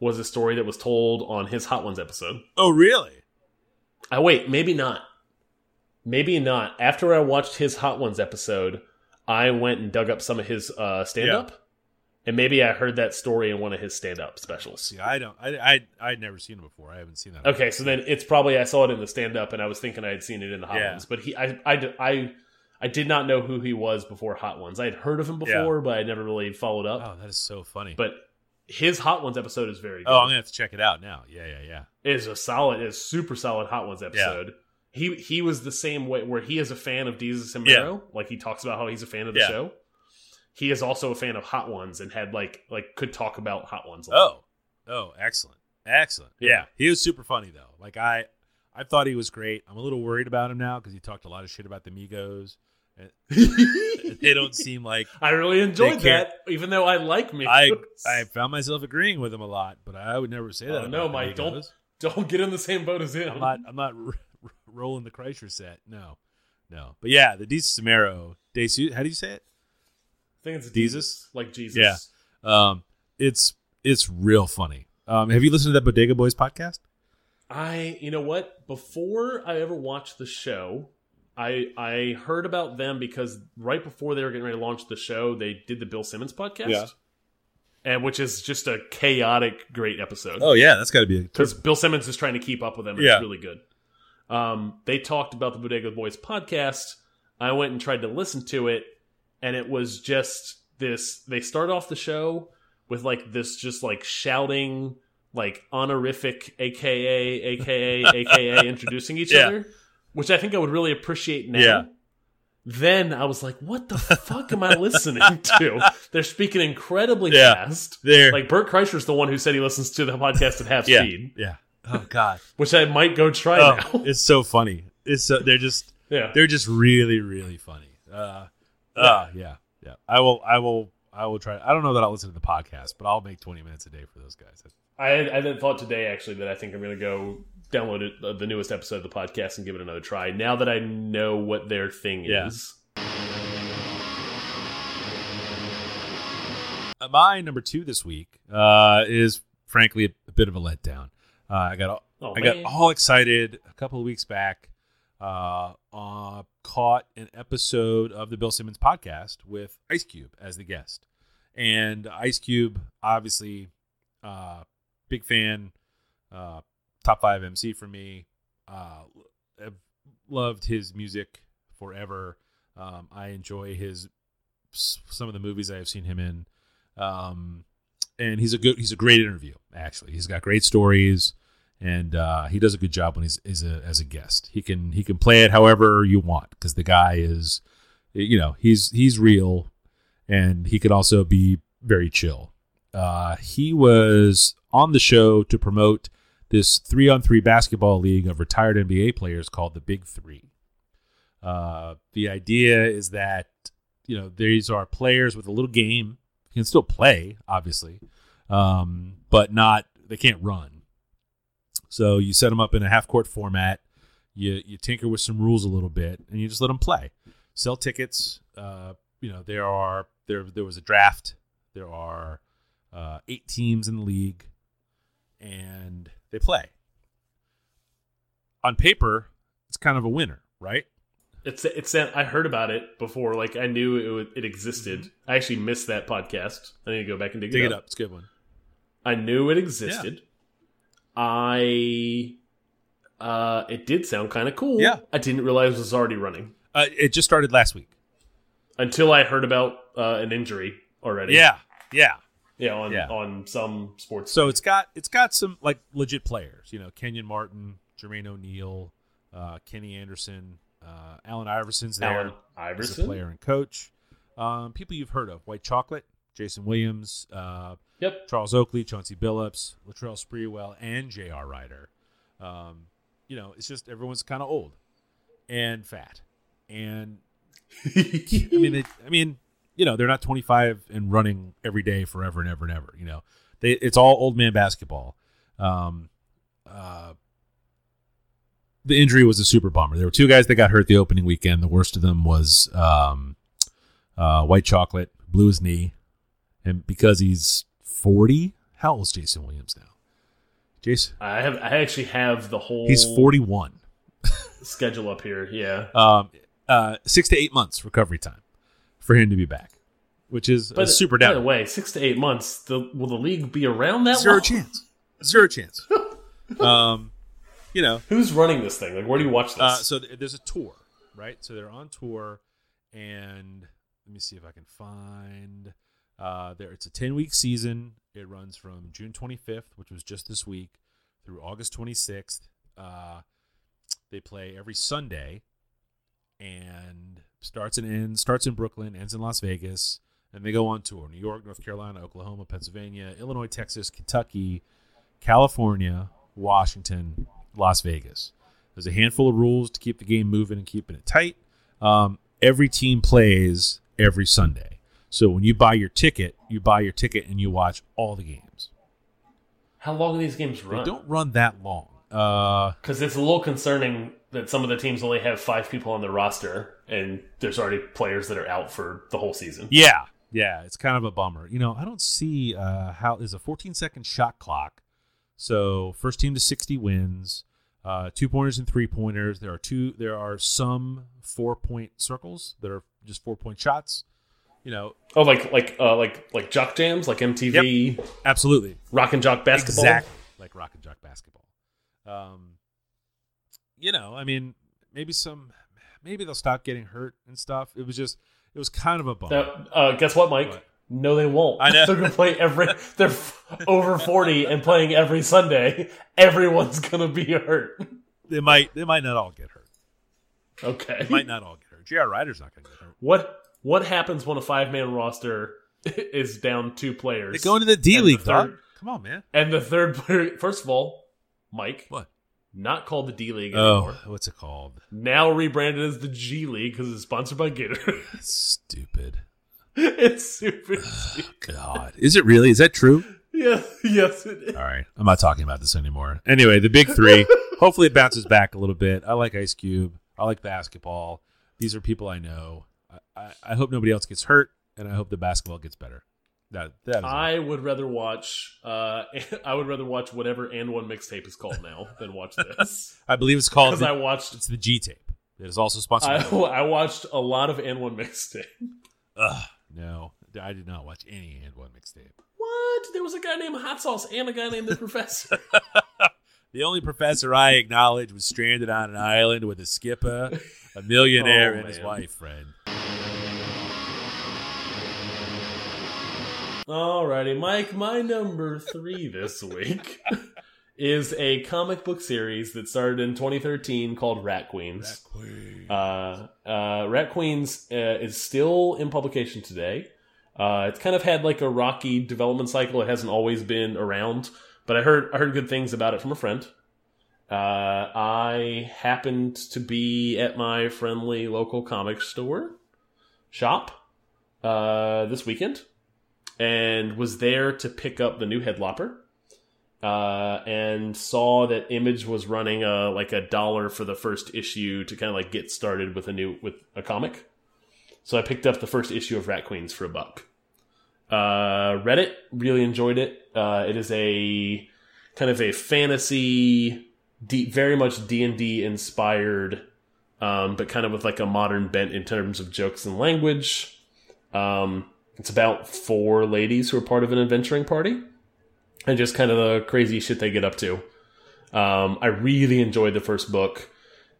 Speaker 1: was a story that was told on his hot ones episode
Speaker 2: Oh really?
Speaker 1: I wait, maybe not. Maybe not. After I watched his Hot Ones episode, I went and dug up some of his uh, stand up, and maybe I heard that story in one of his stand up specials.
Speaker 2: Yeah, I don't. I I I'd never seen him before. I haven't seen that.
Speaker 1: Okay, so then it's probably I saw it in the stand up, and I was thinking I had seen it in the Hot
Speaker 2: Yeah.
Speaker 1: Ones, but he, I, I, I, I did not know who he was before Hot Ones. I had heard of him before, but I never really followed up.
Speaker 2: Oh, that is so funny.
Speaker 1: But his Hot Ones episode is very good.
Speaker 2: oh, I'm gonna have to check it out now. Yeah, yeah, yeah.
Speaker 1: It is a solid, is super solid Hot Ones episode. He he was the same way where he is a fan of Desus and
Speaker 2: Yeah.
Speaker 1: Like he talks about how he's a fan of the
Speaker 2: Yeah.
Speaker 1: show. He is also a fan of Hot Ones and had like like could talk about Hot Ones. a lot.
Speaker 2: Oh, oh, excellent, excellent.
Speaker 1: Yeah.
Speaker 2: Yeah. he was super funny though. Like I, I thought he was great. I'm a little worried about him now because he talked a lot of shit about the Migos. They don't seem like
Speaker 1: I really enjoyed that, even though I like me.
Speaker 2: I. I found myself agreeing with him a lot, but I would never say that.
Speaker 1: Oh, no, Mike, don't don't get in the same boat as him.
Speaker 2: I'm not. I'm not rolling the Kreischer set. No, no. But yeah, the Jesus Samaro. Desu, how do you say it?
Speaker 1: I think it's?
Speaker 2: Jesus,
Speaker 1: like Jesus.
Speaker 2: Yeah. Um, it's it's real funny. Um, have you listened to that Bodega Boys podcast?
Speaker 1: I, you know what? Before I ever watched the show, I I heard about them because right before they were getting ready to launch the show, they did the Bill Simmons podcast.
Speaker 2: Yeah.
Speaker 1: And which is just a chaotic, great episode.
Speaker 2: Oh yeah, that's got to be a
Speaker 1: Because Bill Simmons is trying to keep up with them. And
Speaker 2: Yeah.
Speaker 1: It's really good. Um, they talked about the Bodega Boys podcast. I went and tried to listen to it, and it was just this. They start off the show with like this, just like shouting, like honorific, aka, aka, aka, introducing each
Speaker 2: Yeah.
Speaker 1: other, which I think I would really appreciate now.
Speaker 2: Yeah.
Speaker 1: Then I was like, "What the fuck am I listening to?" They're speaking incredibly
Speaker 2: Yeah.
Speaker 1: fast.
Speaker 2: There.
Speaker 1: Like Bert Kreischer's the one who said he listens to the podcast at half
Speaker 2: yeah.
Speaker 1: speed,
Speaker 2: Yeah. Oh God.
Speaker 1: which I might go try
Speaker 2: Oh,
Speaker 1: now.
Speaker 2: it's so funny. It's so, they're just
Speaker 1: yeah,
Speaker 2: they're just really really funny. Uh, uh, yeah, yeah. I will, I will, I will try. I don't know that I'll listen to the podcast, but I'll make twenty minutes a day for those guys.
Speaker 1: I had, I had thought today actually that I think I'm going to go download it, uh, the newest episode of the podcast and give it another try. Now that I know what their thing
Speaker 2: Yeah.
Speaker 1: is,
Speaker 2: Uh, my number two this week uh, is frankly a, a bit of a letdown. Uh, I got all,
Speaker 1: Oh,
Speaker 2: I got all excited a couple of weeks back. Uh, uh, caught an episode of the Bill Simmons podcast with Ice Cube as the guest, and Ice Cube, obviously, uh, big fan, uh, top five MC for me. Uh, I've loved his music forever. Um, I enjoy his some of the movies I have seen him in. Um, and he's a good he's a great interview actually. He's got great stories and uh, he does a good job when he's, he's a, as a guest. He can he can play it however you want because the guy is you know, he's he's real and he can also be very chill. Uh, he was on the show to promote this three on three basketball league of retired NBA players called the Big Three. Uh, the idea is that you know these are players with a little game. Can still play, obviously, um, but not they can't run. So you set them up in a half court format. You you tinker with some rules a little bit, and you just let them play. Sell tickets. Uh, you know there are there there was a draft. There are uh, eight teams in the league, and they play. On paper, it's kind of a winner, right?
Speaker 1: it's it's I heard about it before. Like I knew it it existed. I actually missed that podcast. I need to go back and dig,
Speaker 2: Mm-hmm. Dig
Speaker 1: it,
Speaker 2: it
Speaker 1: up.
Speaker 2: up. It's a good one.
Speaker 1: I knew it existed. I uh, it did sound kind of cool.
Speaker 2: Yeah.
Speaker 1: I didn't realize it was already running
Speaker 2: Uh, it just started last week.
Speaker 1: until I heard about uh, an injury already.
Speaker 2: Yeah, yeah.
Speaker 1: Yeah, on
Speaker 2: Yeah.
Speaker 1: on some sports.
Speaker 2: So it's got it's got some like legit players. You know, Kenyon Martin, Jermaine O'Neal, uh, Kenny Anderson, uh, Allen Iverson's there
Speaker 1: Alan
Speaker 2: as a
Speaker 1: Iverson.
Speaker 2: player and coach. Um, people you've heard of: White Chocolate, Jason Williams, uh,
Speaker 1: Yep.
Speaker 2: Charles Oakley, Chauncey Billups, Latrell Sprewell, and J.R. Rider. Um, you know, it's just everyone's kind of old and fat, and I mean, I mean, you know, they're not 25 and running every day forever and ever and ever. You know, they it's all old man basketball. Um, uh, the injury was a super bummer. There were two guys that got hurt the opening weekend. The worst of them was um, uh, White Chocolate, blew his knee, and because he's 40, how old is Jason Williams now? Jason,
Speaker 1: I have I actually have the whole
Speaker 2: he's 41.
Speaker 1: schedule up here. Yeah.
Speaker 2: Um, uh, six to eight months recovery time for him to be back, which is a
Speaker 1: But
Speaker 2: super
Speaker 1: By the way, six to eight months. The, will the league be around that
Speaker 2: Zero
Speaker 1: long?
Speaker 2: chance. Zero chance. um, you know,
Speaker 1: Who's running this thing? Like, where do you watch this?
Speaker 2: uh, so th- there's a tour, right? So they're on tour, and let me see if I can find. Uh, there, it's a 10 week season. It runs from June 25th, which was just this week, through August 26th. Uh, they play every Sunday, and starts and ends. Starts in Brooklyn, ends in Las Vegas, and they go on tour: New York, North Carolina, Oklahoma, Pennsylvania, Illinois, Texas, Kentucky, California, Washington, Las Vegas. There's a handful of rules to keep the game moving and keeping it tight. Um, every team plays every Sunday. So when you buy your ticket, you buy your ticket and you watch all the games.
Speaker 1: How long do these games run?
Speaker 2: They don't run that long. Uh,
Speaker 1: Because it's a little concerning that some of the teams only have five people on their roster, and there's already players that are out for the whole season.
Speaker 2: yeah, yeah, it's kind of a bummer. You know, I don't see uh, how there's a 14 second shot clock. So first team to 60 wins. Uh, two pointers and three pointers. There are two. There are some four point circles that are just four point shots. You know,
Speaker 1: Oh, like like uh, like like jock jams, like MTV
Speaker 2: absolutely.
Speaker 1: Rock and Jock basketball.
Speaker 2: Exactly like rock and jock basketball. Um, you know, I mean, maybe some, maybe they'll stop getting hurt and stuff. It was just, it was kind of a bummer.
Speaker 1: Uh, uh, guess what, Mike?
Speaker 2: What?
Speaker 1: No, they won't.
Speaker 2: I know.
Speaker 1: they're gonna play every. They're f- over forty and playing every Sunday. Everyone's gonna be hurt.
Speaker 2: They might, they might not all get hurt.
Speaker 1: Okay.
Speaker 2: They might not all get hurt. J.R. Rider's not going to get hurt.
Speaker 1: What What happens when a five man roster is down two players?
Speaker 2: They go into the D league,
Speaker 1: the third-
Speaker 2: Come on, man.
Speaker 1: And the third player. First of all, Mike,
Speaker 2: What?
Speaker 1: Not called the D League
Speaker 2: Oh,
Speaker 1: anymore.
Speaker 2: what's it called?
Speaker 1: Now rebranded as the G League because it's sponsored by Gator.
Speaker 2: Stupid.
Speaker 1: it's super. stupid.
Speaker 2: God, is it really? Is that true?
Speaker 1: Yeah. Yes. It is.
Speaker 2: All right, I'm not talking about this anymore. Anyway, the big three. hopefully, it bounces back a little bit. I like Ice Cube. I like basketball. These are people I know. I, I, I hope nobody else gets hurt, and I hope the basketball gets better. That that is.
Speaker 1: I would rather watch. Uh, I would rather watch whatever AND1 mixtape is called now than watch this
Speaker 2: I believe it's called.
Speaker 1: because I watched.
Speaker 2: it's the G tape. It is also sponsored.
Speaker 1: I,
Speaker 2: by
Speaker 1: I watched a lot of AND1 mixtape.
Speaker 2: Ugh, no, I did not watch any AND1 mixtape.
Speaker 1: What? There was a guy named Hot Sauce and a guy named the Professor.
Speaker 2: The only professor I acknowledge was stranded on an island with a skipper, a millionaire,
Speaker 1: Oh,
Speaker 2: and his wife friend.
Speaker 1: Alrighty, Mike. My number three this week is a comic book series that started in 2013 called Rat Queens. Uh, uh, Rat Queens uh, is still in publication today. Uh, it's kind of had like a rocky development cycle. It hasn't always been around, but I heard I heard good things about it from a friend. Uh, I happened to be at my friendly local comic store shop uh, this weekend and was there to pick up the new Headlopper. Uh, and saw that Image was running a like a dollar for the first issue to kind of like get started with a new with a comic. So I picked up the first issue of Rat Queens for a buck. Uh, read it, really enjoyed it. Uh, it is a kind of a fantasy, very much D and D inspired, um, but kind of with like a modern bent in terms of jokes and language. Um, it's about four ladies who are part of an adventuring party, and just kind of the crazy shit they get up to. Um, I really enjoyed the first book,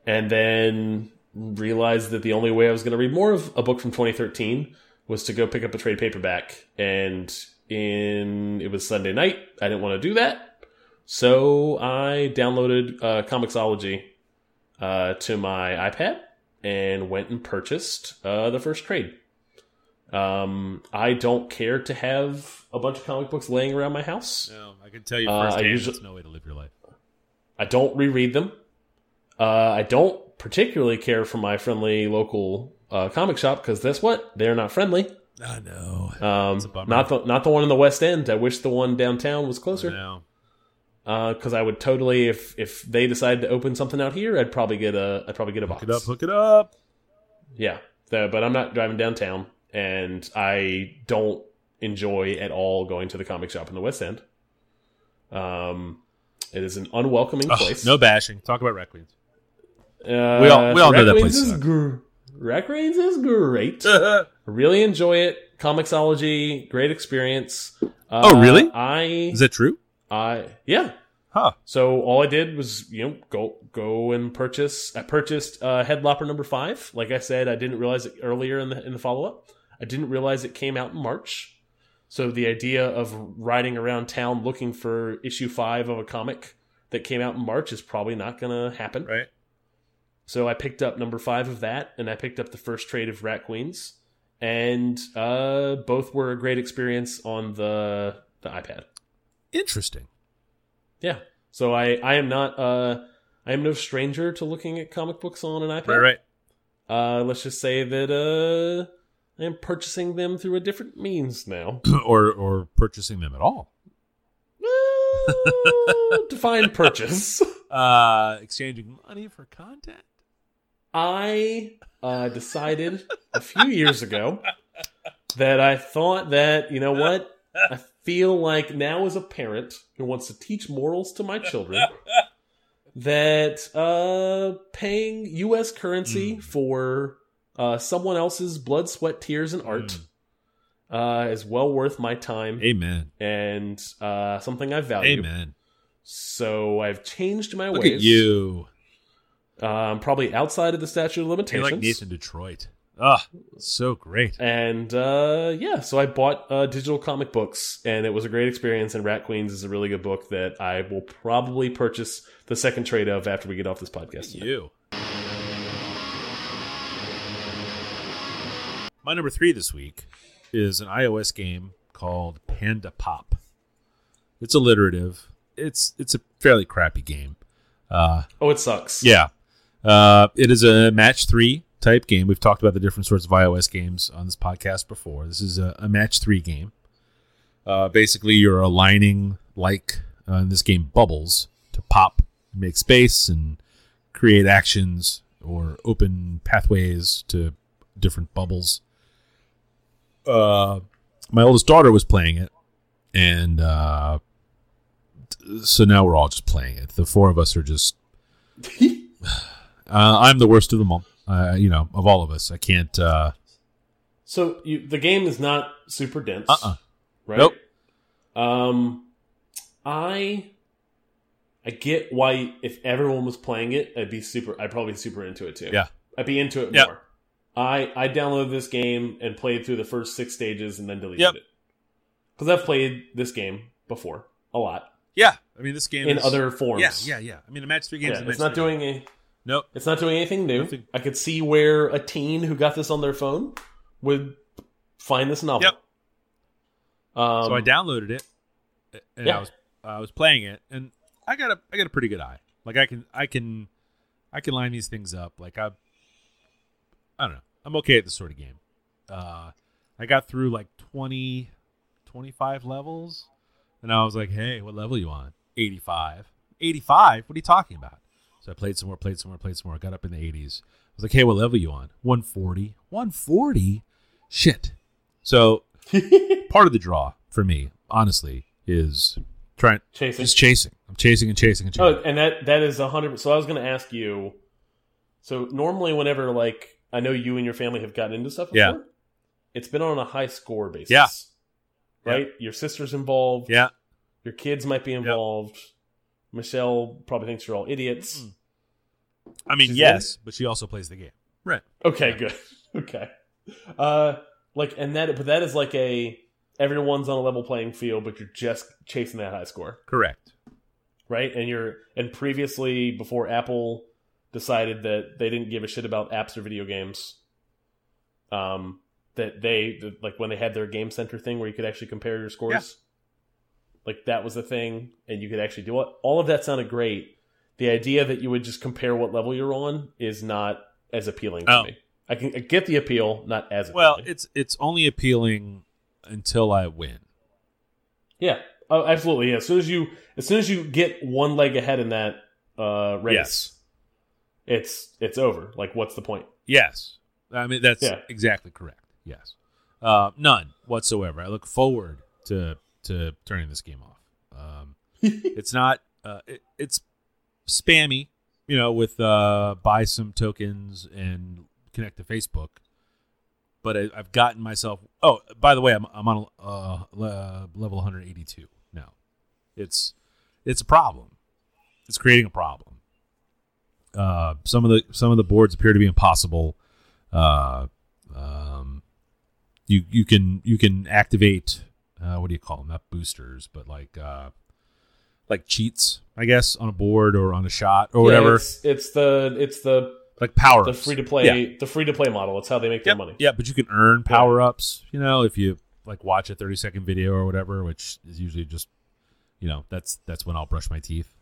Speaker 1: and then realized that the only way I was going to read more of a book from 2013 was to go pick up a trade paperback. And in it was Sunday night. I didn't want to do that, so I downloaded uh, Comixology uh, to my iPad and went and purchased uh, the first trade. Um, I don't care to have a bunch of comic books laying around my house.
Speaker 2: No, I can tell you
Speaker 1: Uh, I
Speaker 2: firsthand
Speaker 1: usually-
Speaker 2: that's no way to live your life.
Speaker 1: I don't reread them. Uh, I don't particularly care for my friendly local uh, comic shop because guess what? They're not friendly.
Speaker 2: I know.
Speaker 1: Um, not the not the one in the West End. I wish the one downtown was
Speaker 2: I
Speaker 1: closer.
Speaker 2: know.
Speaker 1: Because I would totally, if if they decided to open something out here, I'd probably get a I'd probably get a box.
Speaker 2: Hook it up. Hook it up.
Speaker 1: Yeah, The- but I'm not driving downtown, and I don't enjoy at all going to the comic shop in the West End. Um, it is an unwelcoming place.
Speaker 2: no bashing. Talk about Rat Queens.
Speaker 1: Uh,
Speaker 2: We all- we all know that place
Speaker 1: is gr- Rat Queens is great. really enjoy it. Comixology, great experience. Uh,
Speaker 2: Oh, really?
Speaker 1: I,
Speaker 2: Is that true?
Speaker 1: I, yeah.
Speaker 2: Huh.
Speaker 1: So all I did was, you know, go go and purchase. I purchased uh, Headlopper number five. Like I said, I didn't realize it earlier in the in the follow up. I didn't realize it came out in March. So the idea of riding around town looking for issue five of a comic that came out in March is probably not going to happen.
Speaker 2: Right.
Speaker 1: So I picked up number five of that, and I picked up the first trade of Rat Queens, and uh, both were a great experience on the the iPad.
Speaker 2: Interesting.
Speaker 1: Yeah. So I I am not uh I am no stranger to looking at comic books on an iPad.
Speaker 2: Right. Right.
Speaker 1: Uh, let's just say that uh I am purchasing them through a different means now.
Speaker 2: or or purchasing them at all.
Speaker 1: Uh, define purchase.
Speaker 2: Uh, exchanging money for content.
Speaker 1: I uh, decided a few years ago that I thought that, you know what? I feel like now, as a parent who wants to teach morals to my children, that uh, paying U.S. currency
Speaker 2: Mm.
Speaker 1: for uh, someone else's blood, sweat, tears, and art uh, is well worth my time
Speaker 2: Amen.
Speaker 1: and uh, something I value.
Speaker 2: Amen.
Speaker 1: So I've changed my
Speaker 2: Look
Speaker 1: ways.
Speaker 2: at you.
Speaker 1: um, probably outside of the statute of limitations.
Speaker 2: You're like Nathan Detroit. Ah, so great.
Speaker 1: And uh, yeah, so I bought uh, digital comic books, and it was a great experience. And Rat Queens is a really good book that I will probably purchase the second trade of after we get off this podcast.
Speaker 2: You. My number three this week is an iOS game called Panda Pop. It's alliterative. It's it's a fairly crappy game. Uh,
Speaker 1: Oh, it sucks.
Speaker 2: yeah, uh, it is a match three type game. We've talked about the different sorts of iOS games on this podcast before. This is a, a match three game. Uh, basically, you're aligning like uh, in this game bubbles to pop, make space, and create actions or open pathways to different bubbles. Uh, my oldest daughter was playing it, and uh, so now we're all just playing it. The four of us are just. Uh, I'm the worst of them all. Uh, you know, of all of us, I can't. Uh,
Speaker 1: So you, the game is not super dense.
Speaker 2: Uh-uh.
Speaker 1: Right.
Speaker 2: Nope.
Speaker 1: Um, I I get why if everyone was playing it, I'd be super. I'd probably be super into it too.
Speaker 2: Yeah.
Speaker 1: I'd be into it
Speaker 2: Yep.
Speaker 1: more. I I downloaded this game and played through the first six stages and then deleted
Speaker 2: Yep.
Speaker 1: it because I've played this game before a lot
Speaker 2: yeah, I mean, this game
Speaker 1: in
Speaker 2: is,
Speaker 1: other forms.
Speaker 2: Yeah, yeah, yeah. I mean, a match three games.
Speaker 1: Yeah,
Speaker 2: is
Speaker 1: it's not
Speaker 2: three game.
Speaker 1: doing a.
Speaker 2: Nope.
Speaker 1: It's not doing anything new.
Speaker 2: Nothing.
Speaker 1: I could see where a teen who got this on their phone would find this novel.
Speaker 2: Yep.
Speaker 1: Um,
Speaker 2: so I downloaded it, and
Speaker 1: Yeah.
Speaker 2: I was I was playing it, and I got a I got a pretty good eye. Like I can I can I can line these things up. Like I I don't know. I'm okay at this sort of game. Uh, I got through like 20, 25 levels, and I was like, hey, what level you on? 85. 85? What are you talking about? So I played some more, played some more, played some more. I Got up in the 80s. I was like, hey, what level you on? 140. 140? Shit. So part of the draw for me, honestly, is trying
Speaker 1: Chasing.
Speaker 2: just chasing. I'm chasing and chasing and chasing.
Speaker 1: Oh, and that that is a hundred. So I was going to ask you. So normally, whenever like I know you and your family have gotten into stuff, before,
Speaker 2: Yeah.
Speaker 1: it's been on a high score basis.
Speaker 2: Yeah.
Speaker 1: right. Your sister's involved.
Speaker 2: yeah.
Speaker 1: Your kids might be involved. Michelle probably thinks you're all idiots.
Speaker 2: I mean,
Speaker 1: She's
Speaker 2: yes, but she also plays the game. Right.
Speaker 1: Okay, good. Okay. Uh like and that but that is like a everyone's on a level playing field, but you're just chasing that high score.
Speaker 2: Correct.
Speaker 1: Right? And you're and previously before Apple decided that they didn't give a shit about apps or video games, um that they like when they had their game center thing where you could actually compare your scores.
Speaker 2: Yeah.
Speaker 1: Like that was the thing, and you could actually do it. All of that sounded great. The idea that you would just compare what level you're on is not as appealing to
Speaker 2: Oh.
Speaker 1: me. I can I get the appeal, not as appealing.
Speaker 2: Well, it's it's only appealing until I win.
Speaker 1: yeah, oh, absolutely. Yeah. As soon as you as soon as you get one leg ahead in that uh, race,
Speaker 2: Yes.
Speaker 1: It's it's over. Like, what's the point?
Speaker 2: Yes. I mean that's
Speaker 1: Yeah.
Speaker 2: exactly correct. Yes. Uh, none whatsoever. I look forward to to turning this game off. Um, it's not uh, it, it's spammy, you know, with uh, buy some tokens and connect to Facebook. But I, I've gotten myself. Oh, by the way, I'm I'm on uh, le- level 182 now. It's it's a problem. It's creating a problem. Uh, some of the some of the boards appear to be impossible. Uh, um, you you can you can activate uh, what do you call them? Not boosters, but like uh, like cheats, I guess, on a board or on a shot or
Speaker 1: Yeah,
Speaker 2: whatever.
Speaker 1: it's, it's the it's the
Speaker 2: like power
Speaker 1: the free to play
Speaker 2: Yeah.
Speaker 1: the free to play model. It's how they make
Speaker 2: Yep.
Speaker 1: their money.
Speaker 2: Yeah, but you can earn power ups. You know, if you like watch a thirty second video or whatever, which is usually just, you know, that's that's when I'll brush my teeth.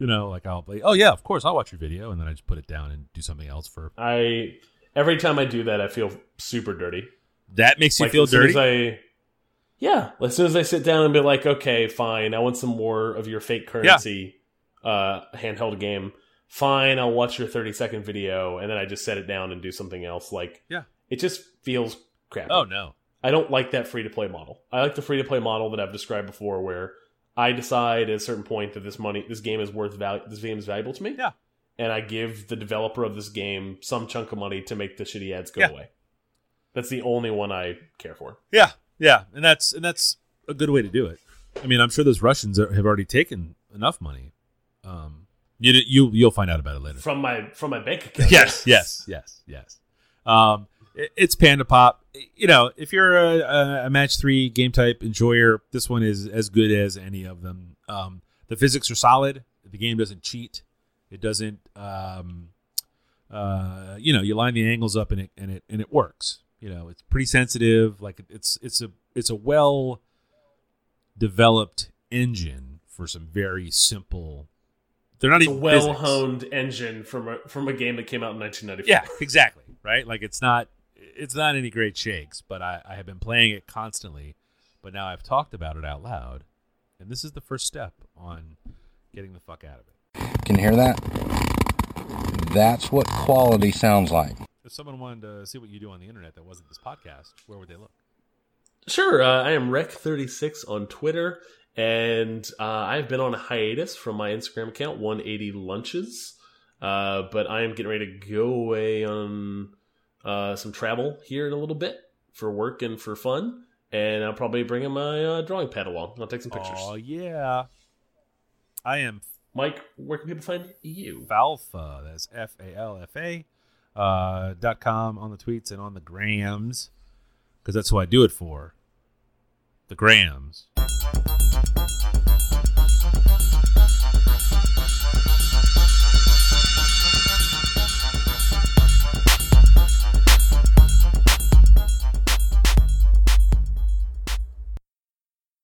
Speaker 2: You know, like I'll like, oh yeah, of course I'll watch your video, and then I just put it down and do something else for
Speaker 1: I every time I do that, I feel super dirty.
Speaker 2: that makes you
Speaker 1: Like,
Speaker 2: feel
Speaker 1: as soon
Speaker 2: dirty.
Speaker 1: As I, yeah, as soon as I sit down and be like, okay, fine, I want some more of your fake currency uh, handheld game. Fine, I'll watch your thirty second video, and then I just set it down and do something else. Like,
Speaker 2: Yeah.
Speaker 1: it just feels crappy.
Speaker 2: oh no,
Speaker 1: I don't like that free to play model. I like the free to play model that I've described before, where I decide at a certain point that this money, this game is worth value, this game is valuable to me.
Speaker 2: Yeah.
Speaker 1: and I give the developer of this game some chunk of money to make the shitty ads go
Speaker 2: Yeah.
Speaker 1: away. That's the only one I care for.
Speaker 2: yeah, yeah, and that's and that's a good way to do it. I mean, I'm sure those Russians are, have already taken enough money. Um, You you you'll find out about it later.
Speaker 1: from my from my bank account.
Speaker 2: yes, yes, yes, yes. Um, it's Panda Pop. You know, if you're a, a, a match three game type enjoyer, this one is as good as any of them. Um, the physics are solid. The game doesn't cheat. It doesn't. Um, uh, you know, you line the angles up and it and it and it works. You know, it's pretty sensitive. Like it's it's a it's a well developed engine for some very simple. They're not
Speaker 1: It's a
Speaker 2: even
Speaker 1: well
Speaker 2: physics.
Speaker 1: honed engine from a from a game that came out in 1994.
Speaker 2: Yeah, exactly. Right? Like it's not it's not any great shakes, but I, I have been playing it constantly. But now I've talked about it out loud, and this is the first step on getting the fuck out of it.
Speaker 4: Can you hear that? That's what quality sounds like.
Speaker 2: If someone wanted to see what you do on the internet that wasn't this podcast, where would they look?
Speaker 1: Sure, uh, I am Rec36 on Twitter, and uh, I've been on a hiatus from my Instagram account, 180 Lunches. Uh, but I am getting ready to go away on uh, some travel here in a little bit for work and for fun. And I'll probably bring in my uh, drawing pad along. I'll take some pictures.
Speaker 2: Oh yeah, I am
Speaker 1: Mike, where can people find you?
Speaker 2: Falfa. That's F A L F A uh, dot com on the tweets and on the grams because that's who I do it for. The grams.